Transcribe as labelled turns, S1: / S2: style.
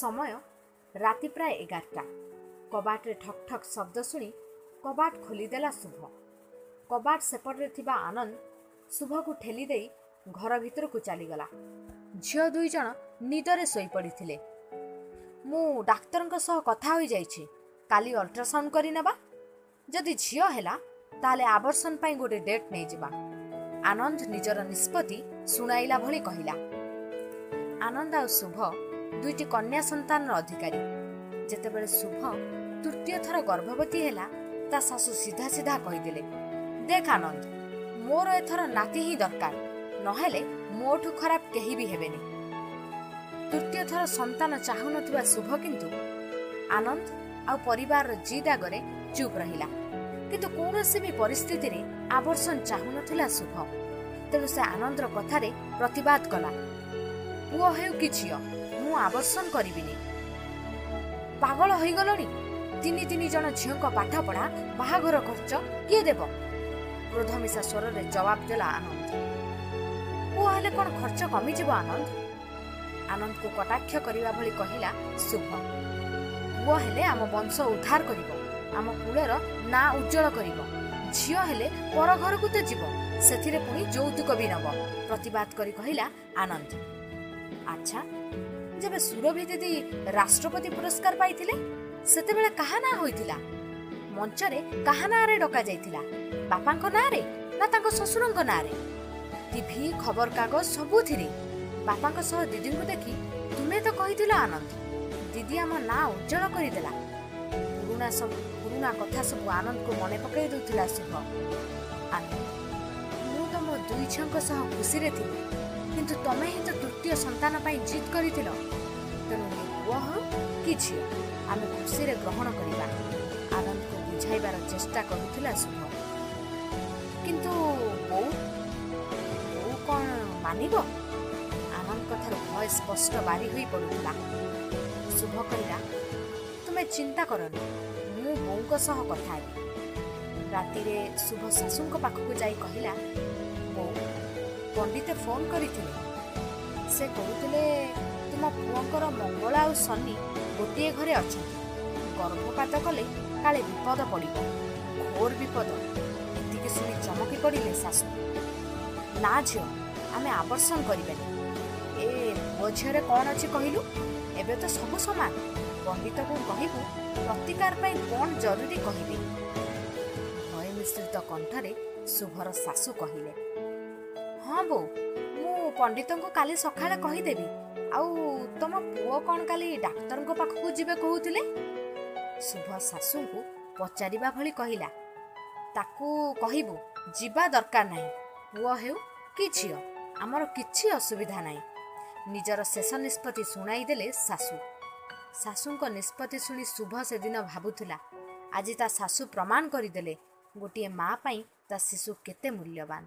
S1: ସମୟ ରାତି ପ୍ରାୟ ଏଗାରଟା। କବାଟରେ ଠକ୍ ଠକ୍ ଶବ୍ଦ ଶୁଣି କବାଟ ଖୋଲିଦେଲା ଶୁଭ। କବାଟ ସେପଟରେ ଥିବା ଆନନ୍ଦ ଶୁଭକୁ ଠେଲି ଦେଇ ଘର ଭିତରକୁ ଚାଲିଗଲା। ଝିଅ ଦୁଇ ଜଣ ନିଦରେ ଶୋଇପଡ଼ିଥିଲେ। ମୁଁ ଡାକ୍ତରଙ୍କ ସହ କଥା ହୋଇଯାଇଛି। କାଲି ଅଲ୍ଟ୍ରାସାଉଣ୍ଡ କରିନେବା। ଯଦି ଝିଅ ହେଲା ତାହେଲେ ଆବର୍ଷଣ ପାଇଁ ଗୋଟେ ଡେଟ୍ ନେଇଯିବା। ଆନନ୍ଦ ନିଜର ନିଷ୍ପତ୍ତି ଶୁଣାଇଲା ଭଳି କହିଲା। ଆନନ୍ଦ ଆଉ ଶୁଭ ଦୁଇଟି କନ୍ୟା ସନ୍ତାନର ଅଧିକାରୀ। ଯେତେବେଳେ ଶୁଭ ତୃତୀୟ ଥର ଗର୍ଭବତୀ ହେଲା ତା ଶାଶୁ ସିଧା ସିଧା କହିଦେଲେ ଦେଖ ଆନନ୍ଦ ମୋର ଏଥର ନାତି ହିଁ ଦରକାର ନହେଲେ ମୋଠୁ ଖରାପ କେହି ବି ହେବେନି। ତୃତୀୟ ଥର ସନ୍ତାନ ଚାହୁଁନଥିବା ଶୁଭ କିନ୍ତୁ ଆନନ୍ଦ ଆଉ ପରିବାରର ଜିଦ୍ ଆଗରେ ଚୁପ୍ ରହିଲା। କିନ୍ତୁ କୌଣସି ବି ପରିସ୍ଥିତିରେ ଆବର୍ଷଣ ଚାହୁଁନଥିଲା ଶୁଭ। ତେଣୁ ସେ ଆନନ୍ଦର କଥାରେ ପ୍ରତିବାଦ କଲା ପୁଅ ହେଉ କି ଝିଅ ମୁଁ ଆବର୍ଷଣ କରିବିନି। ପାଗଳ ହୋଇଗଲଣି? ତିନି ତିନି ଜଣ ଝିଅଙ୍କ ପାଠପଢା ବାହାଘର ଖର୍ଚ୍ଚ କିଏ ଦେବ? କ୍ରୋଧମିଶା ସ୍ୱରରେ ଜବାବ ଦେଲା ଆନନ୍ଦ। ପୁଅ ହେଲେ କ'ଣ ଖର୍ଚ୍ଚ କମିଯିବ ଆନନ୍ଦ? ଆନନ୍ଦକୁ କଟାକ୍ଷ କରିବା ଭଳି କହିଲା ଶୁଭ। ପୁଅ ହେଲେ ଆମ ବଂଶ ଉଦ୍ଧାର କରିବ ଆମ କୁଳର ନାଁ ଉଜ୍ଜଳ କରିବ। ଝିଅ ହେଲେ ପର ଘରକୁ ତ ଯିବ ସେଥିରେ ପୁଣି ଯୌତୁକ ବି ନବ ପ୍ରତିବାଦ କରି କହିଲା ଆନନ୍ଦ। ଆଚ୍ଛା ଯେବେ ସୁରଭି ଦିଦି ରାଷ୍ଟ୍ରପତି ପୁରସ୍କାର ପାଇଥିଲେ ସେତେବେଳେ କାହା ନାଁ ହୋଇଥିଲା? ମଞ୍ଚରେ କାହା ନାଁରେ ଡକାଯାଇଥିଲା? ବାପାଙ୍କ ନାଁରେ ନା ତାଙ୍କ ଶ୍ୱଶୁରଙ୍କ ନାଁରେ? ଟିଭି ଖବରକାଗଜ ସବୁଥିରେ। ବାପାଙ୍କ ସହ ଦିଦିଙ୍କୁ ଦେଖି ତୁମେ ତ କହିଥିଲ ଆନନ୍ଦ। ଦିଦି ଆମ ନାଁ ଉଜ୍ଜଳ କରିଦେଲା। ପୁରୁଣା ସବୁ ପୁରୁଣା କଥା ସବୁ ଆନନ୍ଦକୁ ମନେ ପକାଇ ଦେଉଥିଲା ଶୁଭ। ଆନନ୍ଦ ମୁଁ ତ ମୋ ଦୁଇ ଝିଅଙ୍କ ସହ ଖୁସିରେ ଥିଲି। କିନ୍ତୁ ତମେ ହିଁ ତ ତୃତୀୟ ସନ୍ତାନ ପାଇଁ ଜିଦ୍ କରିଥିଲ। ତେଣୁ ଏ ପୁଅ କି ଝିଅ ଆମେ ଖୁସିରେ ଗ୍ରହଣ କରିବା। ଆନନ୍ଦକୁ ବୁଝାଇବାର ଚେଷ୍ଟା କରୁଥିଲା ଶୁଭ। କିନ୍ତୁ ବୋଉ ବୋଉ କ'ଣ ମାନିବ? ଆନନ୍ଦ କଥାରୁ ଭୟ ସ୍ପଷ୍ଟ ବାରି ହୋଇ ପଡୁଥିଲା। ଶୁଭ କହିଲା ତୁମେ ଚିନ୍ତା କରନି ମୁଁ ବୋଉଙ୍କ ସହ କଥା ହେବି। ରାତିରେ ଶୁଭ ଶାଶୁଙ୍କ ପାଖକୁ ଯାଇ କହିଲା ବୋଉ ପଣ୍ଡିତ ଫୋନ କରିଥିଲେ। ସେ କହୁଥିଲେ ତୁମ ପୁଅଙ୍କର ମଙ୍ଗଳ ଆଉ ଶନି ଗୋଟିଏ ଘରେ ଅଛନ୍ତି। ଗର୍ଭପାତ କଲେ କାଳେ ବିପଦ ପଡ଼ିବ ଘୋର ବିପଦ। ଏତିକି ଶୁଣି ଚମକି ପଡ଼ିଲେ ଶାଶୁ। ନା ଝିଅ ଆମେ ଆବର୍ଷଣ କରିବେନି। ଏ ପୁଅ ଝିଅରେ କ'ଣ ଅଛି କହିଲୁ? ଏବେ ତ ସବୁ ସମାନ। ପଣ୍ଡିତକୁ କହିବୁ ପ୍ରତିକାର ପାଇଁ କ'ଣ ଜରୁରୀ କହିବି? ଭୟ ମିଶ୍ରିତ କଣ୍ଠରେ ଶୁଭର ଶାଶୁ କହିଲେ ହଁ ବୋଉ ମୁଁ ପଣ୍ଡିତଙ୍କୁ କାଲି ସକାଳେ କହିଦେବି। ଆଉ ତମ ପୁଅ କ'ଣ କାଲି ଡାକ୍ତରଙ୍କ ପାଖକୁ ଯିବେ କହୁଥିଲେ? ଶୁଭ ଶାଶୁଙ୍କୁ ପଚାରିବା ଭଳି କହିଲା ତାକୁ କହିବୁ ଯିବା ଦରକାର ନାହିଁ। ପୁଅ ହେଉ କି ଝିଅ ଆମର କିଛି ଅସୁବିଧା ନାହିଁ। ନିଜର ଶେଷ ନିଷ୍ପତ୍ତି ଶୁଣାଇ ଦେଲେ ଶାଶୁ। ଶାଶୁଙ୍କ ନିଷ୍ପତ୍ତି ଶୁଣି ଶୁଭ ସେଦିନ ଭାବୁଥିଲା ଆଜି ତା ଶାଶୁ ପ୍ରମାଣ କରିଦେଲେ। ଗୋଟିଏ ମା ପାଇଁ ତା ଶିଶୁ କେତେ ମୂଲ୍ୟବାନ।